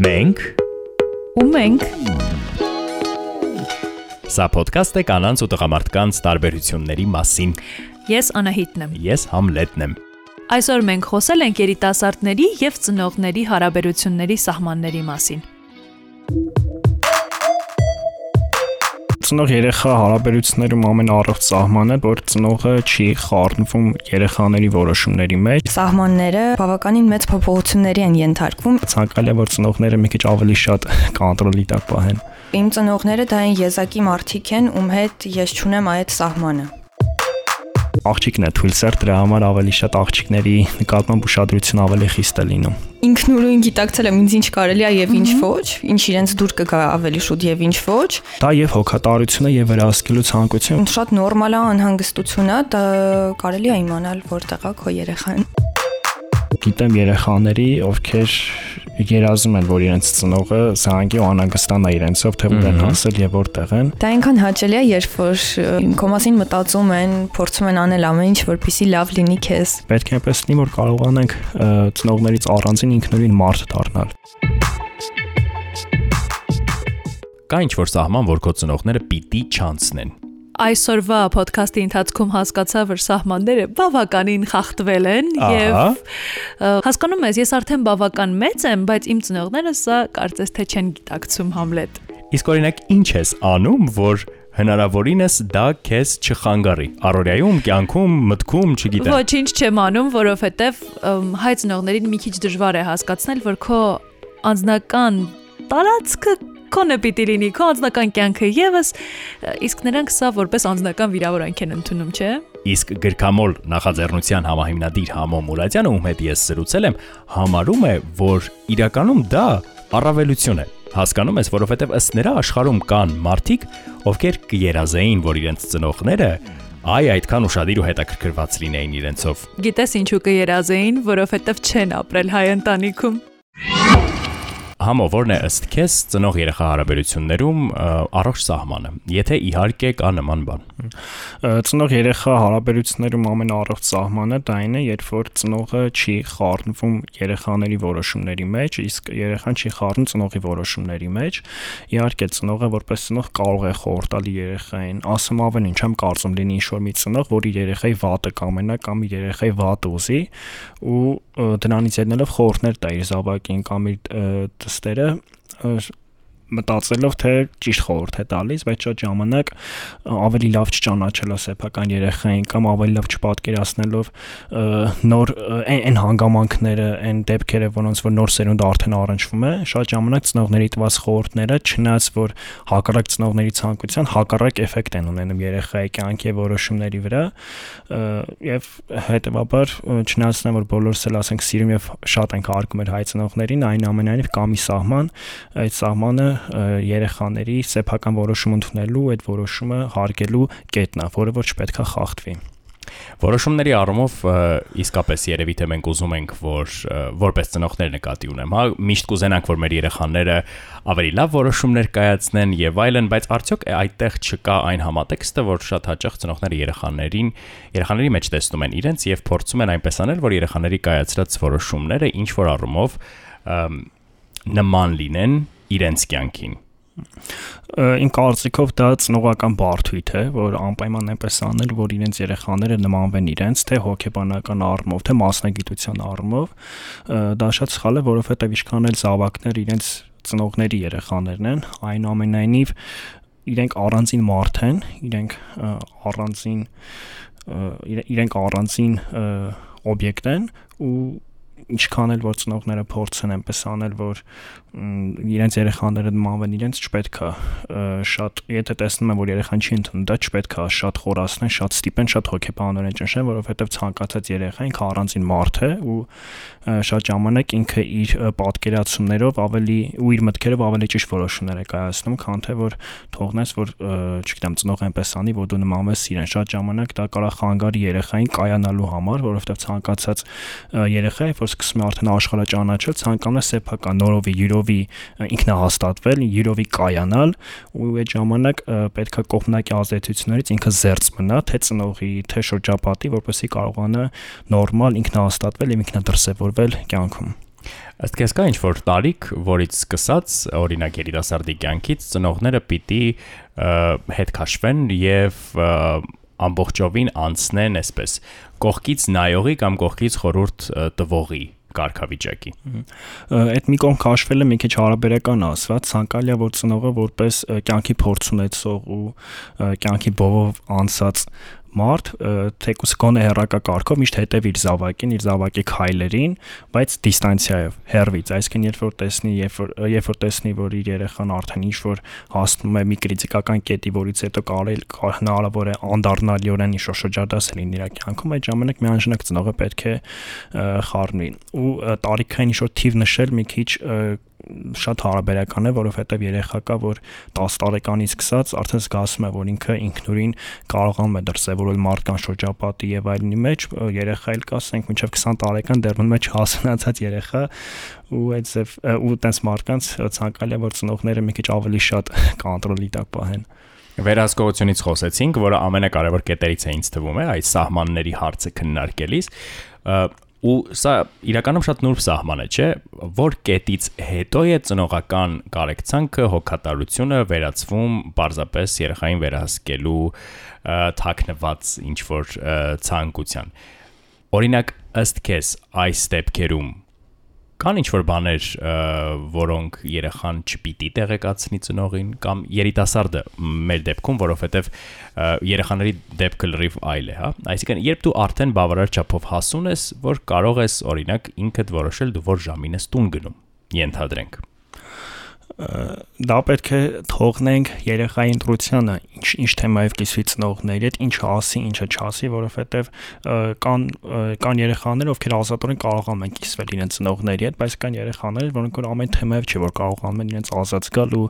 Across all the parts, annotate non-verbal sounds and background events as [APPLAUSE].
Մենք ու մենք Սա ոդկաստ է կանանց ու տղամարդկանց տարբերությունների մասին։ Ես Անահիտն եմ։ Ես Համլետն եմ։ Այսօր մենք խոսել ենք երիտասարդների եւ ծնողների հարաբերությունների սահմանների մասին։ ծնող երեխա հարաբերություններում ամենառողջ սահմանը, որ ծնողը չի խառնվում երեխաների որոշումների մեջ։ Սահմանները բավականին մեծ փոփոխությունների են ենթարկվում։ Ցանկալի է, որ ծնողները մի քիչ ավելի շատ կոնտրոլի տակ պահեն։ Իմ ծնողները դա այն եզակի մարդիկ են, ում հետ ես ճունեմ այդ սահմանը աղջիկն է թույլ սեր դրա համար ավելի շատ աղջիկների նկատմամբ ուշադրություն ավելի խիստ է լինում ինքնուրույն գիտակցել եմ ինձ ինչ կարելի է եւ ինչ ոչ, ինչ իրենց դուր կգա ավելի շուտ եւ ինչ ոչ։ Դա եւ հոգատարությունը եւ վերահսկելու ցանկություն։ Շատ նորմալ է անհանգստությունա, դա կարելի է իմանալ որտեղ է քո երեխան գիտեմ երեխաների, ովքեր երազում են, որ իրենց ծնողը զանգի ու անհանգստանա իրենցով, թե ուր են հասել եւ որտեղ են։ Դա այնքան հաճելի է, երբ որ քո մասին մտածում են, փորձում են անել ամեն ինչ, որպեսզի լավ լինի քեզ։ Պետք է այնպես լինի, որ կարողանանք ծնողներից առանձին ինքնուրույն մարդ դառնալ։ Կա ինչ որ սահման, որ քո ծնողները պիտի չանցնեն այսօրվա ոդքասթի ընթացքում հասկացա, որ սահմանները բավականին խախտվել են եւ հասկանում ես, ես արդեն բավական մեծ եմ, բայց իմ ծնողները սա կարծես թե չեն գիտակցում Համլետ։ Իսկ օրինակ ինչ ես անում, որ հնարավորինս դա քեզ չխանգարի։ Արորիայում, կյանքում, մտքում, չգիտեմ։ Ոչինչ չեմ անում, որովհետև հայ ծնողներին մի քիչ դժվար է հասկացնել, որ քո անձնական տարածքը քոնը պիտի լինի, քո անձնական կյանքը եւս, իսկ նրանք սա որպես անձնական վիրավորանք են ընդունում, չէ՞։ Իսկ գրքամոլ նախաձեռնության համահիմնադիր Համո Մուրադյանը, ում հետ ես զրուցել եմ, համարում է, որ իրականում դա առավելություն է հասկանում ես, որովհետև ըստ նրա աշխարհում կան մարդիկ, ովքեր կերազեին, որ իրենց ծնողները այ այդքան ուրախadir ու հետաքրքրված լինեին իրենցով։ Գիտես ինչու կերազեին, որովհետև չեն ապրել հայ ընտանիքում համո որն է ըստ քեզ ծնող երեխա հարաբերություններում առողջ սահմանը եթե իհարկե կա նման բան ծնող երեխա հարաբերություններում ամենաառողջ սահմանը դա այն է երբ որ ծնողը չի խառնվում երեխաների որոշումների մեջ իսկ երեխան չի խառնում ծնողի որոշումների մեջ իհարկե ծնողը որպես ծնող կարող է խորտալի երեխային ասում ավելին չեմ կարծում լինի ինչ որ մի ծնող որ իր երեխայի վատը կամենա կամ իր երեխայի վատ ուզի ու դրանից ելնելով խորհուրդներ տա իր զավակին կամ իր lestere eh, մտածելով թե ճիշտ խորհուրդ է տալիս, բայց շատ ժամանակ ավելի լավ չճանաչելով սեփական երեխային կամ ավելի լավ չպատկերացնելով նոր այն հանգամանքները, այն դեպքերը, որոնց որ նոր սերունդը արդեն առնչվում է, շատ ժամանակ ծնողների տված խորհուրդները, չնայած որ հակառակ ծնողների ցանկության հակառակ էֆեկտ են ունենում երեխայի կյանքի որոշումների վրա եւ հետեւաբար չնայած որ բոլորս էլ ասենք սիրում եւ շատ ենք հարգում մեր հայ ծնողներին, այն ամենայնիվ կա մի սահման, այդ սահմանը երեխաների սեփական որոշում ընդունելու, այդ որոշումը հարգելու կետն է, որը որ չպետքա խախտվի։ Որոշումների առումով իսկապես երևի թե մենք ուզում ենք, որ որպես ծնողներ նկատի ունեմ, հա, միշտ կուզենանք, որ մեր երեխաները ավելի լավ որոշումներ կայացնեն եւ այլն, բայց արդյոք այդտեղ չկա այն համատեքստը, որ շատ հաճախ ծնողները երեխաներին, երեխաների մեջ տեսնում են իրենց եւ փորձում են այնպես անել, որ երեխաների կայացրած որոշումները ինչ որ առումով նման լինեն իրենց կյանքին։ Ին կարծիքով դա ծնողական բարթույթ է, որ անպայման այնպես անել, որ իրենց երեխաները նմանվեն իրենց, թե հոգեբանական առումով, թե մասնագիտության առումով, դա շատ սխալ է, որովհետև ինչքան էլ զավակներ իրենց ծնողների երեխաներն են, այնուամենայնիվ իրենք առանձին մարդ են, իրենք առանձին իրենք առանձին օբյեկտ են ու ինչքան էլ որ ծնողները փորձեն այնպես անել, որ իրենց երեխաները նմանվեն իրենց չպետքա շատ եթե տեսնում են որ երեխան չի ընդունում դա չպետքա շատ խորացնեն, շատ ստիպեն, շատ հոգեբանորեն ճնշեն, որովհետև ցանկացած երեխա ինքը առանձին մարդ է ու շատ ժամանակ ինքը իր պատկերացումներով ավելի ու իր մտքերով ավելի ճիշտ որոշումներ է կայացնում, քան թե որ թողնես որ չգիտեմ ծնող այնպես անի, որ դու նմանվես իրեն։ Շատ ժամանակ դա կարող խանգարի երեխային կայանալու համար, որովհետև ցանկացած երեխա, որ սկսում է արդեն աշխարհը ճանաչել, ցանկանում է սեփական նորովի, յուրով յուրովի ինքնահաստատվել, յուրովի կայանալ ու այդ ժամանակ պետքա կողմնակի ազդեցություններից ինքը զերծ մնա, թե ծնողի, թե շրջապատի, որպեսզի կարողանա նորմալ ինքնահաստատվել եւ ինքնադրսևորվել կյանքում։ Ըստ քեզ կա ինչ-որ տարիք, որից սկսած, օրինակ երիտասարդի կյանքից ծնողները պիտի հետ քաշվեն եւ ամբողջովին անցնեն այսպես կողքից նայողի կամ կողքից խորուրդ տվողի կարգավիճակի։ Այդ մի կողմ քաշվելը մի քիչ հարաբերական ասված, ցանկալիա որ ծնողը որպես կյանքի փորձ ունեցող ու կյանքի բովով անցած մարդ թեկուս գոնե հերակակարգով միշտ հետև իր զավակին, իր զավակի քայլերին, բայց դիստանցիայով, հերվից, այսինքն երբ որ տեսնի, երբ որ երբ որ տեսնի, որ իր երեխան արդեն ինչ որ հասնում է մի կրիտիկական կետի, որից հետո կարել հնարավոր է անդառնալիորեն ինչ որ շրջադաս լինի իր կյանքում, այդ ժամանակ միանշանակ ծնողը պետք է խառնվի։ Ու տարիքային ինչ որ թիվ նշել մի քիչ շատ հարաբերական է, որովհետև երեխա կա, որ 10 տարեկանից սկսած արդեն զգացում է, որ ինքը ինքնուրույն կարողանում է դրսևորել մարդկան շրջապատի եւ այլնի մեջ, երեխա էլ կա, ասենք մինչև 20 տարեկան դեռ մնում է չհասունացած երեխա ու այդ ձև ու տես մարդկանց ցանկալի է որ ծնողները մի քիչ ավելի շատ կոնտրոլի տակ պահեն վերահսկողությունից խոսեցինք, որը ամենակարևոր կետերից է ինձ թվում է այս սահմանների հարցը քննարկելիս ու սա իրականում շատ նուրբ սահման է, չէ, որ կետից հետո է ծնողական կարեկցանքը, հոգատարությունը վերածվում պարզապես երեխային վերահսկելու թակնված ինչ որ ցանկության։ Օրինակ ըստ քեզ այս ստեփքերում Կան ինչ որ բաներ, որոնք երեխան չպիտի տեղեկացնի ծնողին կամ երիտասարդը մեր դեպքում, որովհետև երեխաների դեպքը լրիվ այլ է, հա։ Այսինքն, երբ դու արդեն բավարար չափով հասուն ես, որ կարող ես օրինակ ինքդ որոշել դու որ ժամին ես տուն գնում, ենթադրենք դա պետք է թողնենք երեխայի ընտրությանը ինչ ինչ թեմայով կիսվի ծնողների հետ ինչ ասի ինչը չասի որովհետև կան կան երեխաներ ովքեր ազատորեն կարողանում են կիսվել իրենց ծնողների հետ բայց կան երեխաներ որոնք որ ամեն թեմայով չէ որ կարողանում են իրենց ազատ զգալ ու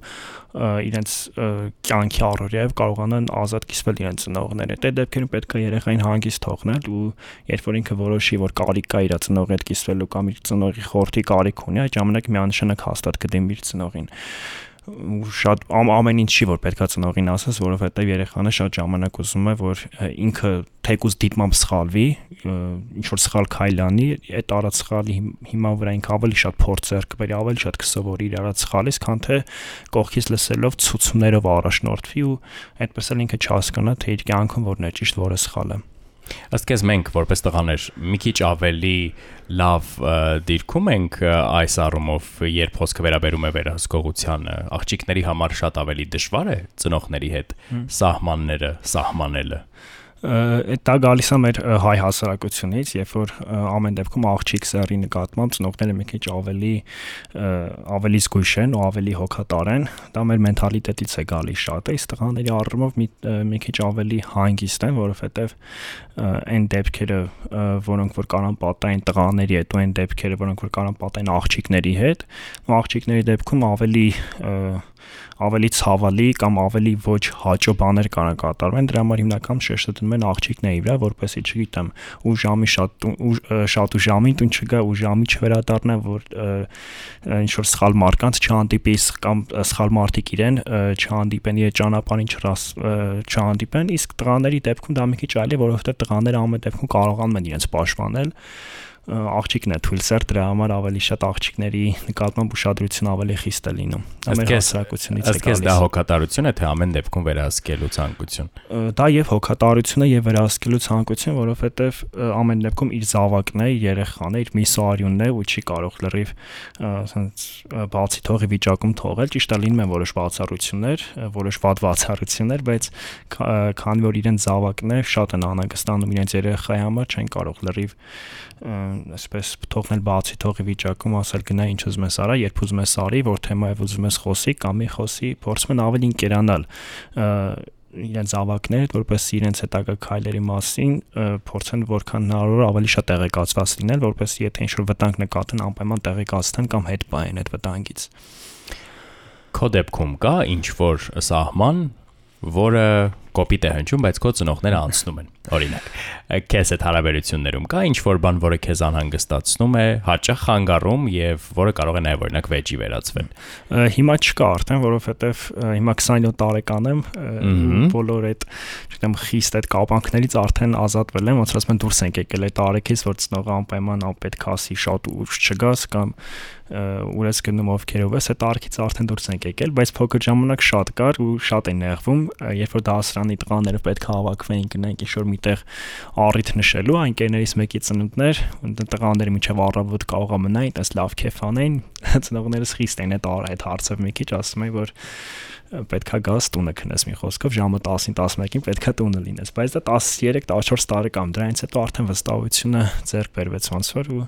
իրենց կյանքի առօրյայով կարողանան ազատ կիսվել իրենց ծնողների հետ այդ դեպքերում պետք է երեխային հանգիստ թողնել ու երբ որ ինքը որոշի որ կարիք կա իր ծնողի հետ կիսվելու կամ իր ծնողի խորթի կարիք ունի այդ ժամանակ միանշանակ հաստատ կդիմի իր ծնողին շատ ամ, ամեն ինչ չի որ պետքա ծնողին ասես, որովհետև երեխանը շատ ժամանակ ուզում է որ ինքը թեկուզ դիտմամբ սխալվի, ինչ որ սխալ քայլ անի, այդ արած սխալի հիմա վրա ինքը ավելի շատ փորձ ձեռք բերի, ավելի շատ կսովորի իր արած սխալից, քան թե կողքից լսելով ցուցումներով առաջնորդվի ու այդպես էլ ինքը չհասկանա թե իր կյանքում որն է ճիշտ, որը սխալ է։ Ըստ քեզ մենք որպես տղաներ մի քիչ ավելի լավ դիրքում ենք այս առումով, երբ խոսքը վերաբերում է վերահսկողությանը, աղջիկների համար շատ ավելի դժվար է ծնողների հետ սահմանները սահմանելը այդ դա գալիս է մեր հայ հասարակությունից, երբ որ ամեն դեպքում աղջիկ սերի նկատմամբ ծնողները մի քիչ ավելի ավելի զգույշ են ու ավելի հոգատար են, դա մեր մենթալիտետից է գալիս շատ իսկ տղաների առումով մի, մի քիչ ավելի հանգիստ են, որովհետև այն դեպքերը, որոնք որ կարան պատային տղաների հետ ու այն դեպքերը, որոնք որ կարան պատային աղջիկների հետ, ու աղջիկների դեպքում ավելի ավելի ցավալի կամ ավելի ոչ հաճո բաներ կարող կատարվեն դրա համար հիմնական շեշտը դնում են աղջիկների վրա որպեսի չգիտեմ ու ժամի շատ ու շատ ու ժամին տուն չգա ու ժամի չվերադառնա որ ինչ որ սխալ մարկանց չհանդիպի կամ սխալ մարդիկ իրեն չհանդիպեն իր ճանապարհին չհանդիպեն իսկ տղաների դեպքում դա մի քիչ այլ է որովհետև տղաները ամեն դեպքում կարողանում են իրենց պաշտպանել աղջիկն է թույլ սեր դրա համար ավելի շատ աղջիկների նկատմամբ ուշադրություն ավելի խիստ է լինում դա մեր հասարակությունից է գալիս ըստ դա հոգատարություն է թե ամեն դեպքում վերահսկելու ցանկություն դա եւ հոգատարություն է եւ վերահսկելու ցանկություն որովհետեւ ամեն դեպքում իր զավակն է իր երեխան է իր միսարյունն է ու չի կարող լրիվ ասենց բացի թողի վիճակում թողել ճիշտ է լինում են որոշ բացառություններ որոշ վատ բացառություններ բայց քանի որ իրեն զավակն է շատ են անհանգստանում իրենց երեխայի համար չեն կարող լրիվ այսպես թողնել բացի թողի վիճակում ասել գնա ինչ ուզում ես արա, երբ ուզում ես արի, որ թեմայով ուզում ես խոսի կամ մի խոսի, փորձում են ավելի ընկերանալ իրենց ավակները, որպես իրենց հետագա քայլերի մասին փորձեն որքան հնարավոր ավելի շատ տեղեկացված լինել, որպես եթե ինչ-որ վտանգ նկատեն, անպայման տեղեկացնեն կամ հետ պահեն այդ վտանգից։ Քո դեպքում կա ինչ որ սահման, որը կոպիտ է հնչում, բայց քո ծնողները անցնում են։ Օրինակ, քեզ այդ հարաբերություններում կա ինչ որ բան, որը քեզ անհանգստացնում է, հաճախ խանգարում եւ որը կարող է նաեւ օրինակ վեճի վերածվել։ Հիմա չկա արդեն, որովհետեւ հիմա 27 տարեկան եմ, բոլոր այդ, չգիտեմ, խիստ այդ կապանքներից արդեն ազատվել եմ, ոնց մենք դուրս ենք եկել այդ տարեքից, որ ծնողը անպայման անպետք ասի շատ ուշ չգաս կամ ուր ես գնում ովքերով ես, այդ արքից արդեն դուրս ենք եկել, բայց փոքր ժամանակ շատ կար ու շատ է նեղվում, երբ որ դասարանի տղաները պետք է հավաքվեին գնանք ինչ-որ միտեղ առիթ նշելու, այնկերներից մեկի ծնունդներ, տղաները միջև առավոտ կարող է մնային, այդպես լավ քեֆ անեն, [LAUGHS] ծնողներս խիստ են այդ այդ հարցով մի քիչ ասում են, որ պետքա գաս տունը քնես մի խոսքով ժամը 10-ին 11-ին պետքա տունը լինես բայց դա 13-14 տարեկան դրանից հետո արդեն վստահությունը ձեռք բերվեց ոնց որ ու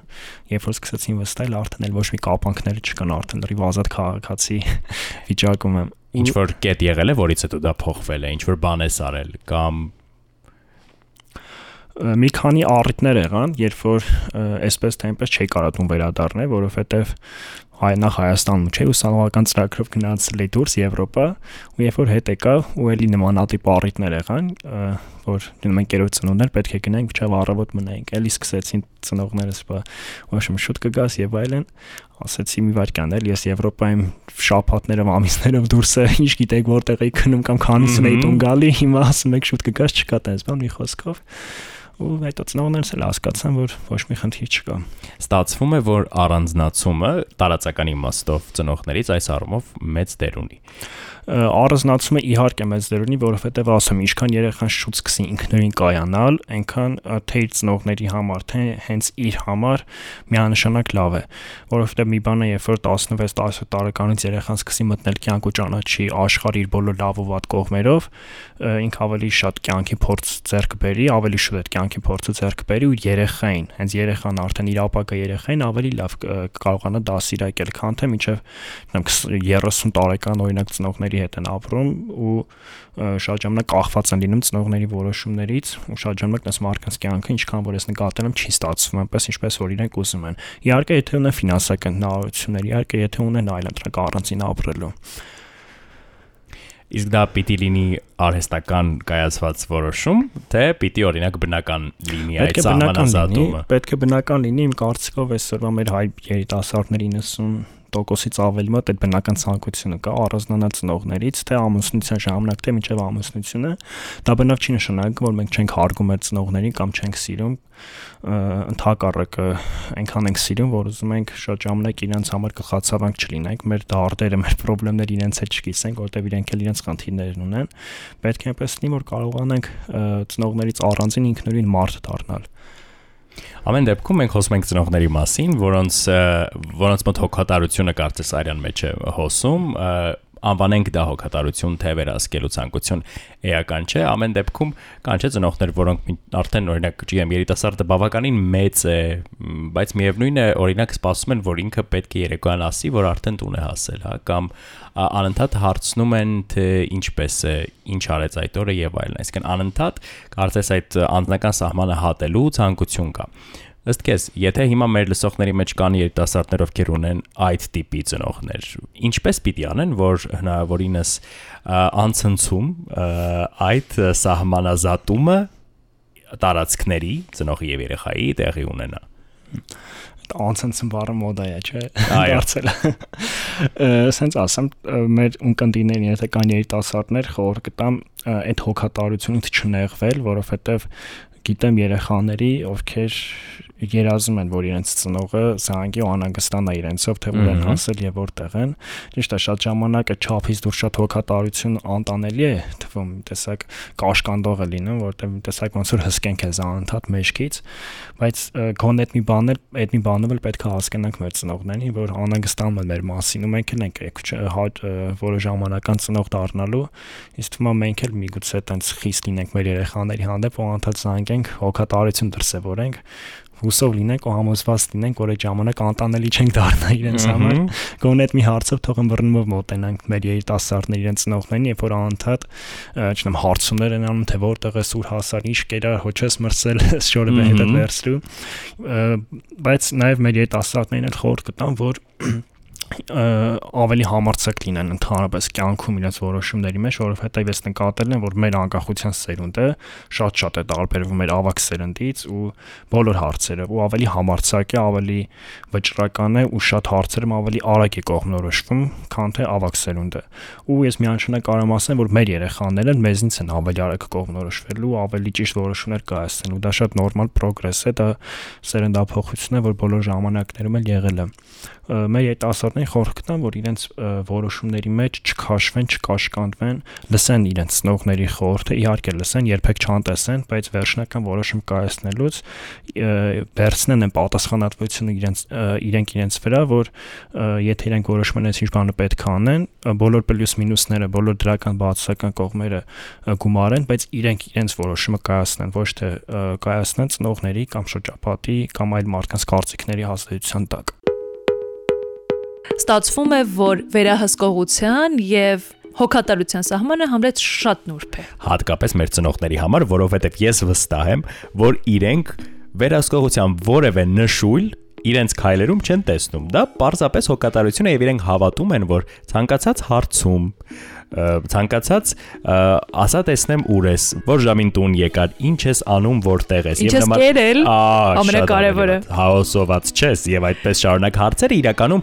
երբ որ սկսեցին վստահել արդեն էլ ոչ մի կապանքներ չկան արդեն լրիվ ազատ քաղաքացի [LAUGHS] վիճակում եմ ինչ որ կետ եղել է որից հետո դա փոխվել է ինչ որ բան ես արել կամ մի քանի առիթներ եղան, երբ որ այսպես թե այնպես չի կարա տուն վերադառնել, որովհետև հայ նախ Հայաստանում չէ ուսանողական ծրագրով գնացել է դուրս Եվրոպա ու երբ որ հետ եկա ու էլի նմանատիպ առիթներ եղան որ մենք երեք ծնունդներ պետք է գնանք չավ առավոտ մնայինք էլի սկսեցին ծնողներս բա ոչմ շուտ կգաս եւ այլն ասեցի մի վարքան էլ ես Եվրոպայում շապատներով ամիսներով դուրս է ինչ գիտեք որտեղ էի քնում կամ քանիսն էի տուն գալի հիմա ասում եք շուտ կգաս չկա տես բան մի խոսքով ու հետո ծնողներս էլ հասկացան, որ ոչ մի խնդիր չկա։ Ստացվում է, որ առանձնացումը տարածական իմաստով ծնողներից այս առումով մեծ դեր ունի առանձնացումը իհարկե մեծ դեր ունի, որովհետև ասում ինչքան երեխան շուտ սկսի ինքնուրույն կայանալ, այնքան թե իր ծնողների համար, թե հենց իր համար միանշանակ լավ է, որովհետև մի բան է, երբ որ 16-17 տարեկանից երեխան սկսի մտնել կյանք ու ճանաչի աշխարհի իր բոլոր լավ ու վատ կողմերով, ինք ավելի շատ կյանքի փորձ ձեռք բերի, ավելի շուտ այդ կյանքի փորձը ձեռք բերի ու երեխային, հենց երեխան արդեն իր ապակա երեխային ավելի լավ կարողանա դասիրակել, քան թե մինչև 30 տարեկան օրինակ ծնողների ծնողների հետ են ապրում ու շատ ժամանակ կախված են լինում ծնողների որոշումներից ու շատ ժամանակ դες մարդկանց կյանքը ինչքան որ ես նկատել եմ չի ստացվում այնպես ինչպես որ իրենք ուզում են իհարկե եթե ունեն ֆինանսական հնարավորություններ իհարկե եթե ունեն այլ ընտրակ առանցին ապրելու իսկ դա պիտի լինի արհեստական կայացված որոշում, թե պիտի օրինակ բնական լինի այդ սահմանազատումը։ Պետք է բնական լինի, իմ կարծիքով այսօրվա մեր հայ երիտասարդների 90 տոկոսից ավելի մոտ այդ բնական ցանկությունը կա առանձնանալ ծնողներից, թե ամուսնության ժամանակ, թե մինչև ամուսնությունը, դա բնավ չի նշանակում, որ մենք չենք հարգում այդ ծնողներին կամ չենք սիրում, ընդհակառակը այնքան ենք սիրում, որ ուզում ենք շատ ժամանակ իրենց համար գլխացավանք չլինենք, մեր դարտերը, մեր խնդիրները իրենց հետ չկիսենք, որտեղ իրենք էլ իրենց խնդիրներն ունեն։ Պետք է այնպես լինի, որ կարողանանք ծնողներից առանձին ինքնուրույն մարդ դառնալ։ Ամեն դեպքում մենք խոսում ենք ծնողների մասին, որոնց որոնց մոտ հոգատարությունը կարծես արյան մեջ է հոսում, անվանենք դա հոգատարություն, թե վերահսկելու ցանկություն էական չէ, ամեն դեպքում կան չէ ծնողներ, որոնք արդեն օրինակ GM երիտասարդը բավականին մեծ է, բայց միևնույն է, օրինակ սպասում են, որ ինքը պետք է երեկոյան ասի, որ արդեն տուն է հասել, հա, կամ անընդհատ հարցնում են, թե ինչպես է, ինչ արեց այդ օրը եւ այլն, այսինքն անընդհատ կարծես այդ անձնական սահմանը հատելու ցանկություն կա ըստ քեզ, եթե հիմա մեր լսողների մեջ կան երիտասարդներ, ովքեր ունեն այդ տիպի ծնողներ, ինչպես պիտի անեն, որ հնարավորինս անցնցում այդ սահմանազատումը տարածքների ծնողի եւ երեխայի տեղի ունենա անցնցն բառը մոդա է, չէ՞։ Դարձել։ Սենց ասեմ, մեր ունկնդիներին եթե կան երիտասարդներ, խոր կտամ այդ հոգատարությունից չնեղվել, որովհետև գիտեմ երեխաների, ովքեր երազում են, որ իրենց ծնողը զանգի ու անհանգստանա իրենցով, թե ուր են հասել եւ որտեղ են։ Ճիշտ է, շատ ժամանակը չափից դուրս շատ հոգատարություն անտանելի է թվում, տեսակ կաշկանդող է լինում, որտեղ տեսակ ոնց որ հսկեն քեզ անընդհատ մեջքից, բայց գոնե այդ մի բաներ, այդ մի բանով էլ պետք է հասկանանք մեր ծնողներին, որ անհանգստանում են մեր մասին ու մենք էլ ենք որը ժամանական ծնող դառնալու, իսկ թվում է մենք էլ միգուցե տենց խիստ լինենք մեր երեխաների հանդեպ ու անընդհատ զանգենք հոգատարություն դրսևորենք հուսով լինենք ու համոզված լինենք, որ այդ ժամանակ անտանելի չենք դառնա իրենց համար։ Գոնե այդ մի հարցով թող ըմբռնումով մոտենանք մեր երիտասարդներ իրենց ծնողներին, երբ որ անընդհատ, չնամ հարցումներ են անում, թե որտեղ է սուր հասար, ինչ կերա, հոչես մրսել, [LAUGHS] շորը հետ վերցրու։ Բայց նաև մեր երիտասարդներին էլ խորտ կտամ, որ ավելի համարցակ լինեն ընդհանրապես կյանքում իրենց որոշումների մեջ, որովհետև ես նկատել եմ, որ մեր անկախության սերունդը շատ-շատ է տարբերվում մեր ավակ սերնդից ու բոլոր հարցերը, ու ավելի համարցակ է, ավելի վճռական է ու շատ հարցերում ավելի արագ է կողմնորոշվում, քան թե ավակ սերունդը։ Ու ես միանշանակ կարող եմ ասեմ, որ մեր երեխաները մեզնից են ավելի արագ կողմնորոշվելու, ավելի ճիշտ որոշումներ կայացնելու։ Դա շատ նորմալ պրոգրես է, դա սերնդափոխություն է, որ բոլոր ժամանակներում էլ եղել է մեր երիտասարդներին խորհուրդ կտամ, որ իրենց որոշումների մեջ չքաշվեն, չկաշկանդվեն, լսեն իրենց ծնողների խորհուրդը, իհարկե լսեն, երբեք չանտեսեն, բայց վերջնական որոշում կայացնելուց վերցնեն այն պատասխանատվությունը իրենց իրենք իրենց վրա, որ եթե իրենք որոշում են ինչ բանը պետք է անեն, բոլոր պլյուս մինուսները, բոլոր դրական բացասական կողմերը գումարեն, բայց իրենք իրենց որոշումը կայացնեն, ոչ թե կայացնեն ծնողների կամ շրջապատի կամ այլ մարդկանց կարծիքների հաստատության տակ ստացվում է, որ վերահսկողության եւ հոգատարության սահմանը համլեց շատ նուրբ է։ Հատկապես մեր ծնողների համար, որովհետև ես վստահ եմ, որ իրենք վերահսկողության որևէ նշույլ իրենց քայլերում չեն տեսնում։ Դա պարզապես հոգատարություն է եւ իրենք հավատում են, որ ցանկացած հարցում ցանկացած ասա տեսնեմ ուր ես, որ ժամին տուն եկար, ինչ ես անում, որտեղ ես եւ նման ամենակարևորը հաոսոված չես եւ այդպես շարունակ հարցերը իրականում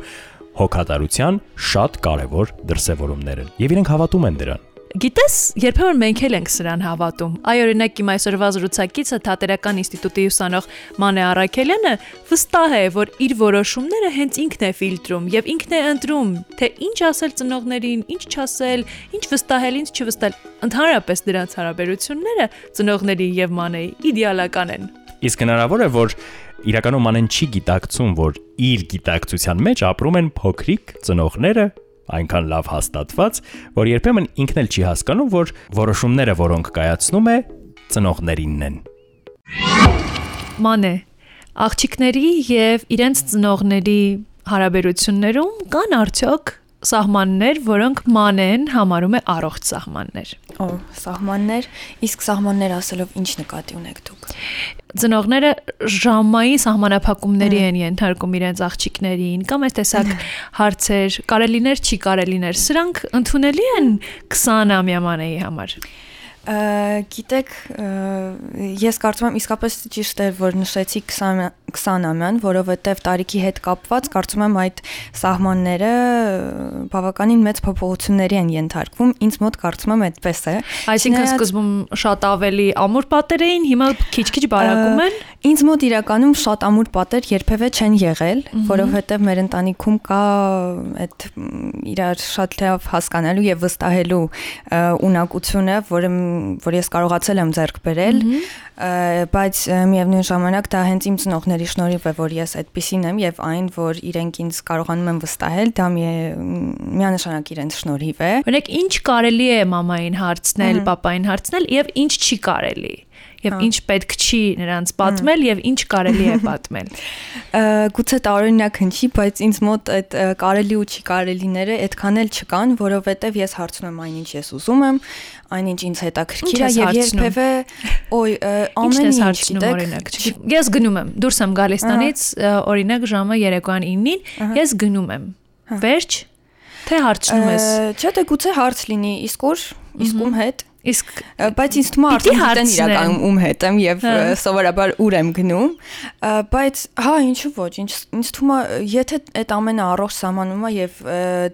հոգատարության շատ կարևոր դրսևորումներ են եւ իրենք հավատում են դրան։ Գիտես, երբեմն մենք էլ ենք սրան հավատում։ Այ օրինակ իմ այսօրվա զրուցակիցը Թատերական ինստիտուտի ուսանող Մանե Արաքելյանը վստահ է, որ իր որոշումները հենց ինքն է ֆիլտրում եւ ինքն է ընտրում, թե ինչ ասել ծնողներին, ինչ չասել, ինչ վստահել, ինչ չվստահել։ Ընդհանրապես դրանց հարաբերությունները ծնողների եւ Մանեի իդեալական են։ Իսկ հնարավոր է, որ իրականում անեն չի գիտակցում, որ իր գիտակցության մեջ ապրում են փոքրիկ ծնողները, այնքան լավ հաստատված, որ երբեմն ինքն էլ չի հասկանում, որ որոշումները, որոնք կայացնում է, ծնողներինն են։ Մանե, աղջիկների եւ իրենց ծնողների հարաբերություններում կան արդյոք սահմաններ, որոնք մանեն համարում է առողջ սահմաններ։ Օ, սահմաններ, իսկ սահմաններ ասելով ինչ նկատի ունեք դուք։ Ծնողները ժամային սահմանափակումների են ենթարկում իրենց աղջիկներին կամ այս տեսակ հարցեր, կարելիներ, չի կարելիներ, սրանք ընդունելի են 20-ամյա մանեի համար։ Գիտեք, ես կարծում եմ իսկապես ճիշտ էր, որ նշեցի 20 20-ամյան, որովհետև տարիքի հետ կապված կարծում եմ այդ սահմանները բավականին մեծ փոփոխությունների են ենթարկվում։ Ինձ մոտ կարծում եմ այդպես է։ Այսինքն սկզբում շատ ավելի ամուր պատեր էին, հիմա քիչ-քիչ բարակում են։ Ինձ մոտ իրականում շատ ամուր պատեր երբևէ չեն եղել, որովհետև մեր ընտանիքում կա այդ իրար շատ լավ հասկանալու եւ վստահելու ունակությունը, որը որ ես կարողացել եմ ձեռք բերել, բայց միևնույն ժամանակ դա հենց իմ ծնողների շնորհիվ է, որ ես այդպեսին եմ եւ այն, որ իրենք ինձ կարողանում են վստահել, դա մի միանշանակ իրենց շնորհիվ է։ Օրինակ, ինչ կարելի է մամային հարցնել, papayin հարցնել եւ ինչ չի կարելի եւ ինչ պետք չի նրանց պատմել եւ ինչ կարելի է պատմել։ Գուցե տարօրինակ հնչի, բայց ինձ մոտ այդ կարելի ու չի կարելիները այդքան էլ չկան, որովհետեւ ես հարցնում եմ այնինչ ես ուզում եմ, այնինչ ինձ հետաքրքիր է եւ երբևէ օй ամեն ինչ գիտեք։ Ես գնում եմ, դուրս եմ գալիս տնից, օրինակ ժամը երեկոյան 9-ին, ես գնում եմ։ Վերջ Թե հարցնում ես։ Չէ, դե գուցե հարց լինի, իսկ որ, իսկ ում հետ Իսկ բայց ինձ թվում է արդեն գիտեն իրականում ում հետ եմ եւ հա։ սովորաբար ուր եմ գնում, բայց հա ինչու ոչ, ինձ ինձ թվում է եթե այդ ամենը առողջ սահմանում է եւ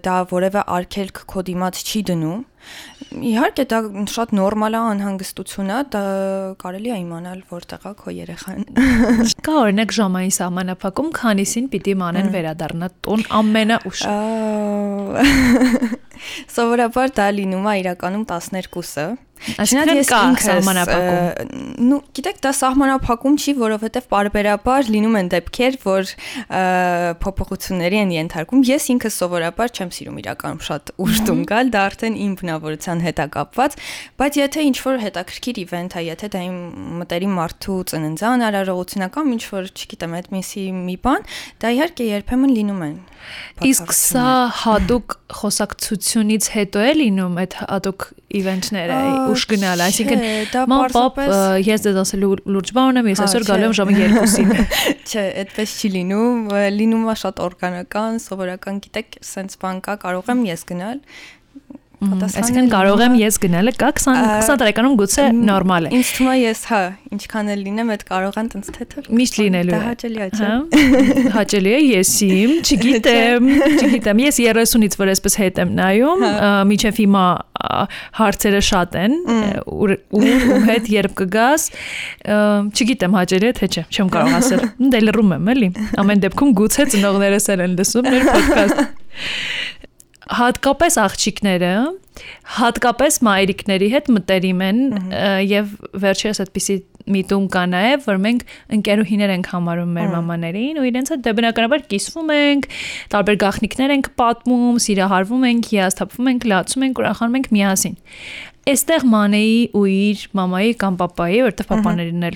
դա որևէ արգելք քո դիմաց չի դնում, Իհարկե դա շատ նորմալ է անհանգստություն է, դա կարելի է իմանալ որտեղ է քո երեխան։ [LAUGHS] Կա օրինակ ժամային սահմանափակում, քանիսին պիտի մանեն վերադառնա տուն ամենաուշ։ [LAUGHS] Սովորաբար դա լինում է իրականում 12-ը, Այսինքն ես կա սահմանափակում։ Նու, գիտեք, դա սահմանափակում չի, որովհետև բարբերաբար լինում են դեպքեր, որ փոփոխությունների են ենթարկվում։ Ես ինքս սովորաբար չեմ սիրում իրականում շատ ուշ տուն գալ, դա արդեն իմ բնավորության հետ է կապված, բայց եթե ինչ որ հետաքրքիր իվենթ է, եթե դա իմ մտերիմ մարդու ծննդյան արարողություն է կամ ինչ որ, չգիտեմ, այդպեսի մի բան, դա իհարկե երբեմն լինում են։ Իսկ սա հadoop խոսակցությունից հետո է լինում, այդ հadoop իվենտները ուշ գնալ, այսինքն ման պապ ես դες ասելու լուրջ բան ունեմ, ես այսօր գալու եմ ժամը 2-ին։ [LAUGHS] Չէ, այդպես չի լինում, լինում է շատ օրգանական, սովորական, գիտեք, սենց բան կա, կարող եմ ես գնալ, Այսինքն կարող եմ ես գնալը կա 20 20 տարեկանում գուցե նորմալ է։ Ինձ թվում է ես հա, ինչքան էլ լինեմ, այդ կարող են տենց թեթև։ Միշտ լինելու է։ Դա հաճելի է, չէ։ Հա։ Հաճելի է եսիմ, [LAUGHS] չգիտեմ, չգիտեմ։ Ես 30-ից որ այսպես հետ եմ նայում, հա։ միջև հիմա հարցերը շատ են, ու ու հետ երբ կգաս, չգիտեմ հաճելի է թե չէ, չեմ կարող ասել։ [LAUGHS] Դե լռում եմ էլի։ Ամեն դեպքում գուցե ծնողներս էլ են լսում մեր [LAUGHS] ոդքասթ հատկապես աղջիկները հատկապես մայրիկների հետ մտերիմ են եւ վերջերս այդպիսի միտում կա նաեւ որ մենք ընկերուհիներ ենք համարում մեր մամաներին ու իրենց հետ դե բնականաբար կիսվում ենք տարբեր գաղտնիքներ ենք պատմում սիրահարվում ենք հիասթափվում ենք լացում ենք ուրախանում ենք միասին Այստեղ մանեի ու իր մամայի կամ papayi, որտեղ papaներն էլ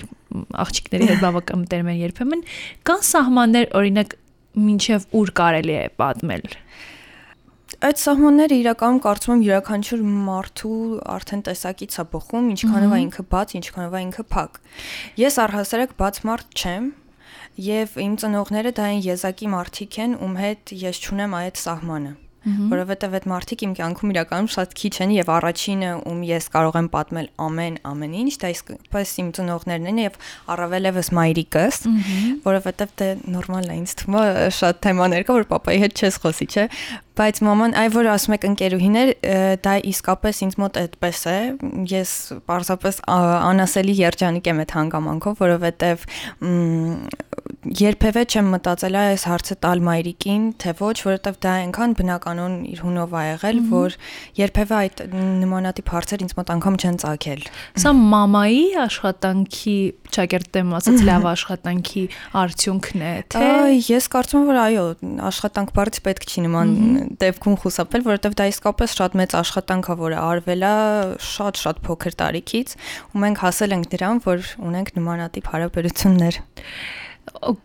աղջիկների հետ բավական մտերիմ են երբեմն, կան սահմաններ, օրինակ, ինչև ուր կարելի է պատմել Այդ սահմանները իրականում կարծում եմ յուրաքանչյուր մարդու արդեն տեսակից է բխում, ինչքանով է ինքը բաց, ինչքանով է ինքը փակ։ Ես առհասարակ բաց մարդ չեմ, եւ իմ ծնողները դա այն եզակի մարդիկ են, ում հետ ես ճունեմ այդ սահմանը որովհետև այդ մարդիկ իմ կյանքում իրականում շատ քիչ են եւ առաջինը ում ես կարող եմ պատմել ամեն ամեն ինչ, դա իսկապես իմ ծնողներն են եւ առավել եւս մայրիկս, որովհետև դե նորմալ է ինձ թվում շատ թեմաներ կա որ papayi հետ չես խոսի, չէ, բայց մաման այ որ ասում եք ընկերուհիներ, դա իսկապես ինձ մոտ այդպես է։ Ես պարզապես անասելի երջանիկ եմ այդ հանգամանքով, որովհետև երբևէ չեմ մտածել այս հարցը տալ մայրիկին, թե ոչ, որովհետև դա այնքան բնականon իր հունով ա եղել, որ երբևէ այդ նմանատիպ հարցեր ինձ մոտ անգամ չեն ծագել։ Սա մամայի աշխատանքի, ճակերտեմ ասած [LAUGHS] լավ աշխատանքի արդյունքն է, թե Ես կարծում եմ, որ այո, աշխատանք բառից պետք չի նման դեպքում խուսափել, որովհետև դա իսկապես շատ մեծ աշխատանք է, որը արվել է շատ-շատ փոքր տարիքից, ու մենք հասել ենք դրան, որ ունենք նմանատիպ հարաբերություններ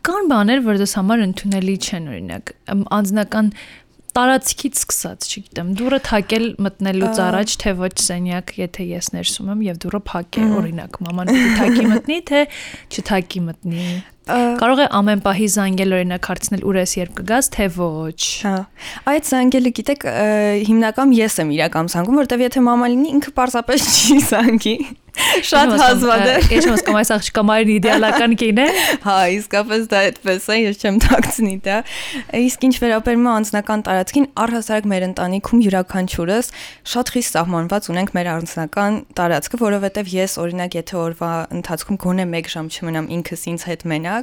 կան բաներ, որ դες համար ընդունելի չեն, օրինակ, անձնական տարածքից սկսած, չգիտեմ, դուրը թակել մտնելուց առաջ, թե ոչ սենյակ, եթե ես ներսում եմ եւ դուրը փակ է, օրինակ, մաման պիտի թակի մտնի, թե չթակի մտնի։ Կարող է ամեն պահի զանգել օրինակ հարցնել ուր ես երբ կգաս, թե ոչ։ Հա։ Այդ զանգելը գիտեք, հիմնական ես եմ իրական զանգում, որտեվ եթե մամա լինի, ինքը պարզապես չի զանգի։ Շատ հազվադ է։ Ես չեմ հասկանում այս աղջիկը մայրն իդեալական կին է։ Հա, իսկապես դա այդպես է, ես չեմ տակցնի դա։ Իսկ ինչ վերաբերում է անձնական տարածքին, առհասարակ մեր ընտանիքում յուրաքանչյուրս շատ խիստ սահմանված ունենք մեր անձնական տարածքը, որովհետև ես օրինակ եթե օրվա ընթացքում գոնե 1 ժամ չմնամ ինքս ինձ հետ մենակ,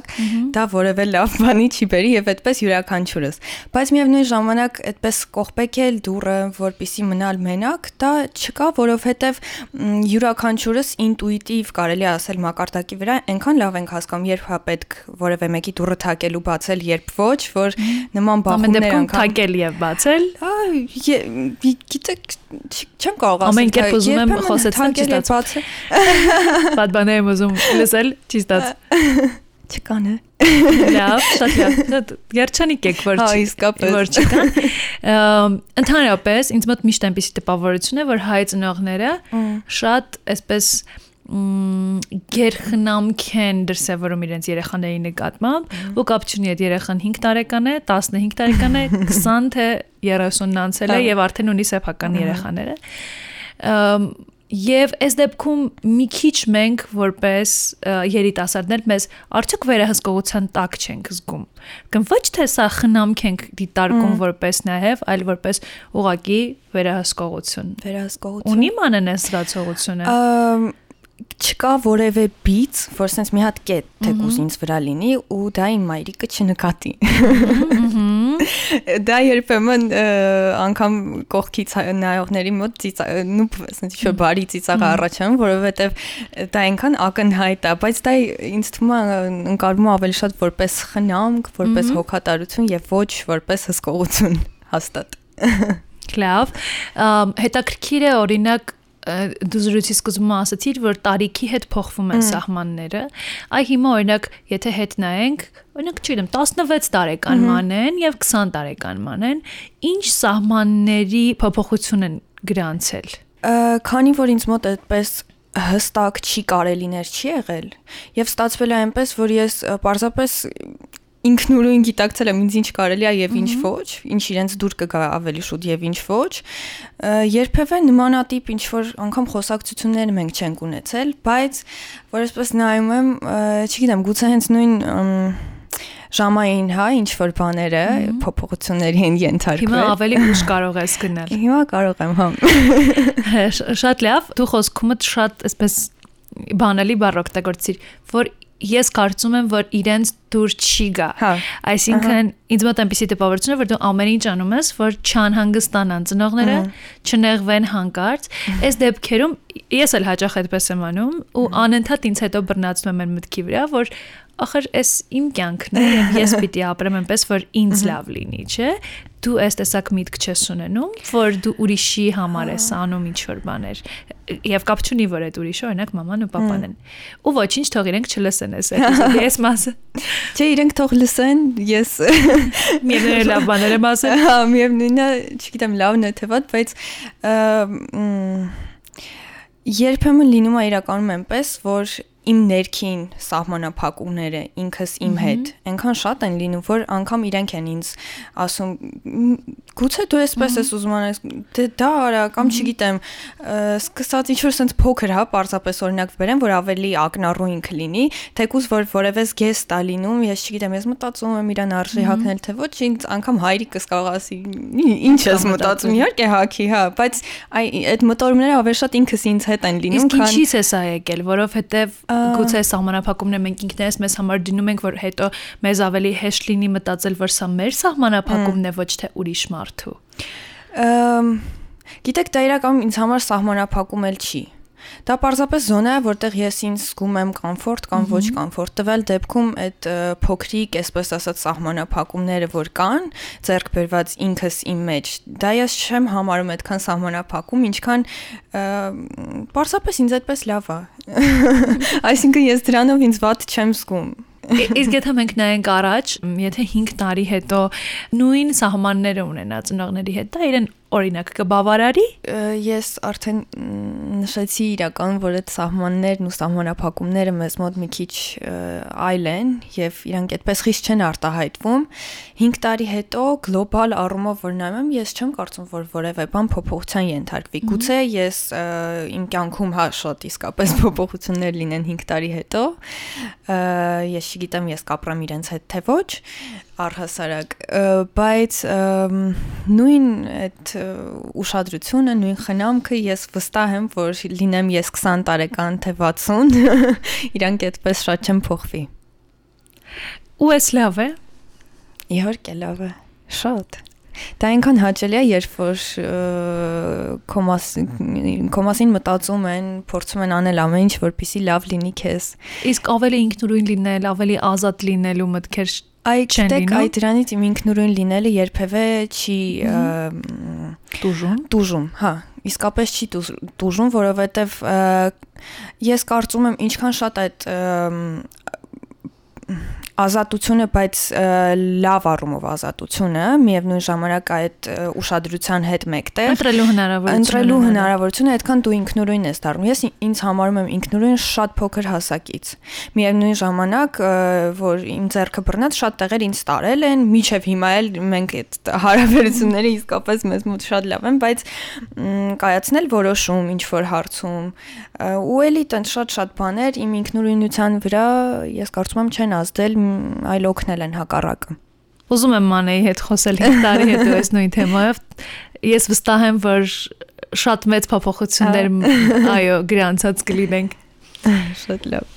դա որևէ լավ բանի չի բերի եւ այդպես յուրաքանչյուրս։ Բայց միևնույն ժամանակ այդպես կողպեկել դուրը, որպիսի մնալ մենակ, դա չկա, որովհետև յուրաքանչյուրս ինտուիտիվ կարելի ասել մակարդակի վրա այնքան լավ ենք հասկանում, երբ հա պետք որևէ մեկի դուռը թակել ու բացել, երբ ոչ, որ նման բախումներ անգամ թակել եւ բացել։ Գիտեք, չեմ կարող ասել։ Ամեն կերպ ուզում եմ խոսեցնել, չի ստացվում։ Բադ բաներ եմ ուզում լսել, [LAUGHS] չի ստացվում [LAUGHS] չկան է։ Լավ, շատ լավ։ [LAUGHS] Երջանիկ եք, որ հա, իսկապես որ չկան։ [LAUGHS] Ընդհանրապես ինձ մոտ միշտ այնպեսի տպավորություն է, որ հայ ծնողները շատ այսպես գերխնամք են դրսևորում իրենց երեխաների նկատմամբ ու կապ չունի այդ երեխան 5 տարեկան է, 15 տարեկան է, 20 թե 30-ն անցել է եւ արդեն ունի սեփական երեխաները Եվ այս դեպքում մի քիչ մենք որպես երիտասարդներ մեզ արդյոք վերահսկողության տակ չենք զգում։ Կամ ոչ թե սա խնամք ենք դիտարկում որպես նաև, այլ որպես ուղակի վերահսկողություն։ Վերահսկողություն։ Ունի մանեն այս զգացողությունը չկա որևէ բիծ, որ sense մի հատ կետ թեկուզ ինձ վրա լինի ու դա իմ մայրիկը չնկատի։ Դա երբեմն անգամ կողքից նայողների մոտ նուպ sense ինչ-որ բարի ծիծաղ առաջանում, որովհետև դա այնքան ակնհայտ է, բայց դա ինձ թվում է ընկալվում ավելի շատ որպես խնամք, որպես հոգատարություն եւ ոչ որպես հսկողություն հաստատ։ Լավ, հետաքրքիր է օրինակ դու զրույցի սկզբում ասացիր, որ տարիքի հետ փոխվում են սահմանները։ Այ հիմա օրինակ, եթե հետ նայենք, օրինակ, չգիտեմ, 16 տարեկան մանեն եւ 20 տարեկան մանեն, ինչ սահմանների փոփոխություն են գրանցել։ Քանի որ ինձ մոտ այդպես հստակ չի կարելիներ չի եղել եւ ստացվել է այնպես որ ես պարզապես ինքնուրույն գիտակցել եմ ինձ ինչ կարելի է եւ ինչ ոչ, ինչ իրենց դուր կգա ավելի շուտ եւ ինչ ոչ։ Երբևէ նմանատիպ ինչ որ անգամ խոսակցություններ մենք չենք ունեցել, բայց որ այսպես նայում եմ, չգիտեմ, գուցե հենց նույն ժամային, հա, ինչ որ բաները փոփոխությունների են ենթարկվել։ Հիմա ավելի ուշ կարող ես գնել։ [LAUGHS] Հիմա կարող եմ, հա։ [LAUGHS] Շատ լավ, դու խոսքումդ շատ այսպես բանալի բառ օգտագործիր, որ ես կարծում եմ, որ իրենց դուր չի գա։ Հա։ Այսինքն ինձ մոտ այնպեսի տպավորություն է, որ դու ամեն ինչ անում ես, որ չանհանգստանան ծնողները, չնեղվեն հանկարծ։ Այս դեպքերում ես էլ հաճախ այդպես եմ անում ու անընդհատ ինձ հետո բռնացնում եմ մտքի վրա, որ ախր էս իմ կյանքն է եւ ես [LAUGHS] պիտի ապրեմ այնպես որ ինձ լավ լինի, չէ՞։ Դու այս տեսակ միտք չես ունենում, որ դու ուրիշի համար ես անում ինչ որ բաներ եւ կապ չունի որ այդ ուրիշը օրինակ մաման ու papan են։ Ու ոչինչ թող իրենք չլսեն այս էպիզոդի այս մասը։ Չէ, իրենք թող լսեն, ես միևնույն լավ բաներ եմ ասել։ Հա, միևնույնն է, չգիտեմ, լավն է թե վատ, բայց երբեմն լինում է իրականում այնպես, որ իմ ներքին սահմանափակումները ինքս իմ հետ այնքան շատ են լինում որ անգամ իրենք են ինձ ասում գուցե դու էսպես ես ուզում անես դե դա արա կամ չգիտեմ սկսած ինչ որ sense փոքր հա պարզապես օրինակ վերեմ որ ավելի ակնառու ինքը լինի թեկուզ որ որևէ գես տա լինում ես չգիտեմ ես մտածում եմ իրան արժի հակնել թե ոչ ինձ անգամ հայրիկս կարող ասի ինչ ես մտածում իհարկե հակի հա բայց այդ մտորումները ավելի շատ ինքս ինձ հետ են լինում քան Իսկ ինչի՞ս է սա եկել որովհետև գուցե սահմանափակումները մենք ինքներս մեզ համար դնում ենք, որ հետո մեզ ավելի հեշտ լինի մտածել, որ սա մեր սահմանափակումն է, ոչ թե ուրիշ մարդու։ Գիտեք, դա իրականում ինձ համար սահմանափակում էլ չի Դա պարզապես զոնա է, որտեղ ես ինձ զգում եմ կոմֆորտ կամ ոչ կոմֆորտ։ Տվյալ դեպքում այդ փոքրիկ, այսպես ասած, սահմանափակումները, որ կան, ձեռք բերված ինքս իմ մեջ, դա ես չեմ համարում այդքան սահմանափակում, ինչքան պարզապես ինձ այդպես լավ է։ [LAUGHS] Այսինքն ես դրանով ինձ վատ չեմ զգում։ Իսկ եթե մենք նայենք առաջ, եթե 5 տարի հետո նույն սահմանները ունենա ծնողների հետ, դա իրեն օրինակ կբավարարի ես արդեն նշեցի իրական որ այդ սահմաններն ու սահմանափակումները մեզ մոտ մի քիչ այլ են եւ իրանք այդպես խիստ չեն արտահայտվում 5 տարի հետո գլոբալ առումով որ նայում եմ ես չեմ կարծում որ որևէ բան փոփոխության ենթարկվի գուցե ես իմ կյանքում հա շատ իսկապես փոփոխություններ լինեն 5 տարի հետո ես չգիտեմ ես կապրեմ իրենց հետ թե ոչ առհասարակ բայց նույն այդ ուշադրությունը, նույն խնամքը ես վստահ եմ, որ լինեմ ես 20 տարեկան թե 60, [LAUGHS] իրանք այդպես շատ չեն փոխվի։ Ու էս լավ է։ Իհարկե լավ է։ Շատ։ Դա այնքան հաճելի է, երբ որ կոմասին կոմասին մտածում են, փորձում են անել ամեն ինչ, որպեսզի լավ լինի քեզ։ Իսկ ավելի ինքնուրույն լինել, ավելի ազատ լինելու մտքեր Այ գիտեք, այ դրանից իմ ինքնուրույն լինելը երբևէ չի դուժում։ Դուժում, հա, իսկապես չի դուժում, որովհետև ես կարծում եմ ինչքան շատ այդ ազատությունը, բայց լավ առումով ազատությունը, միևնույն ժամանակ այդ ուշադրության հետ մեկտեղ ընտրելու հնարավորությունը ընտրելու հնարավորությունը այդքան դու ինքնուրույն ես դառնում։ Ես ինձ համարում եմ ինքնուրույն շատ փոքր հասակից։ Միևնույն ժամանակ, որ իմ ձեռքը բռնած շատ տեղեր ինձ տարել են, միչև հիմա էլ մենք այդ հարաբերությունները իսկապես մեզ մոտ շատ լավ են, բայց կայացնել որոշում ինչ որ հարցում ու էլի տենց շատ-շատ բաներ իմ ինքնուրույնության վրա ես կարծում եմ չեն ազդել այլ օգնել են հակառակը։ Ուզում եմ Մանեի հետ խոսել 5 տարի հետո այս նույն թեմայով։ Ես վստահ եմ, որ շատ մեծ փոփոխություններ այո գրանցած կլինենք։ Շատ լավ։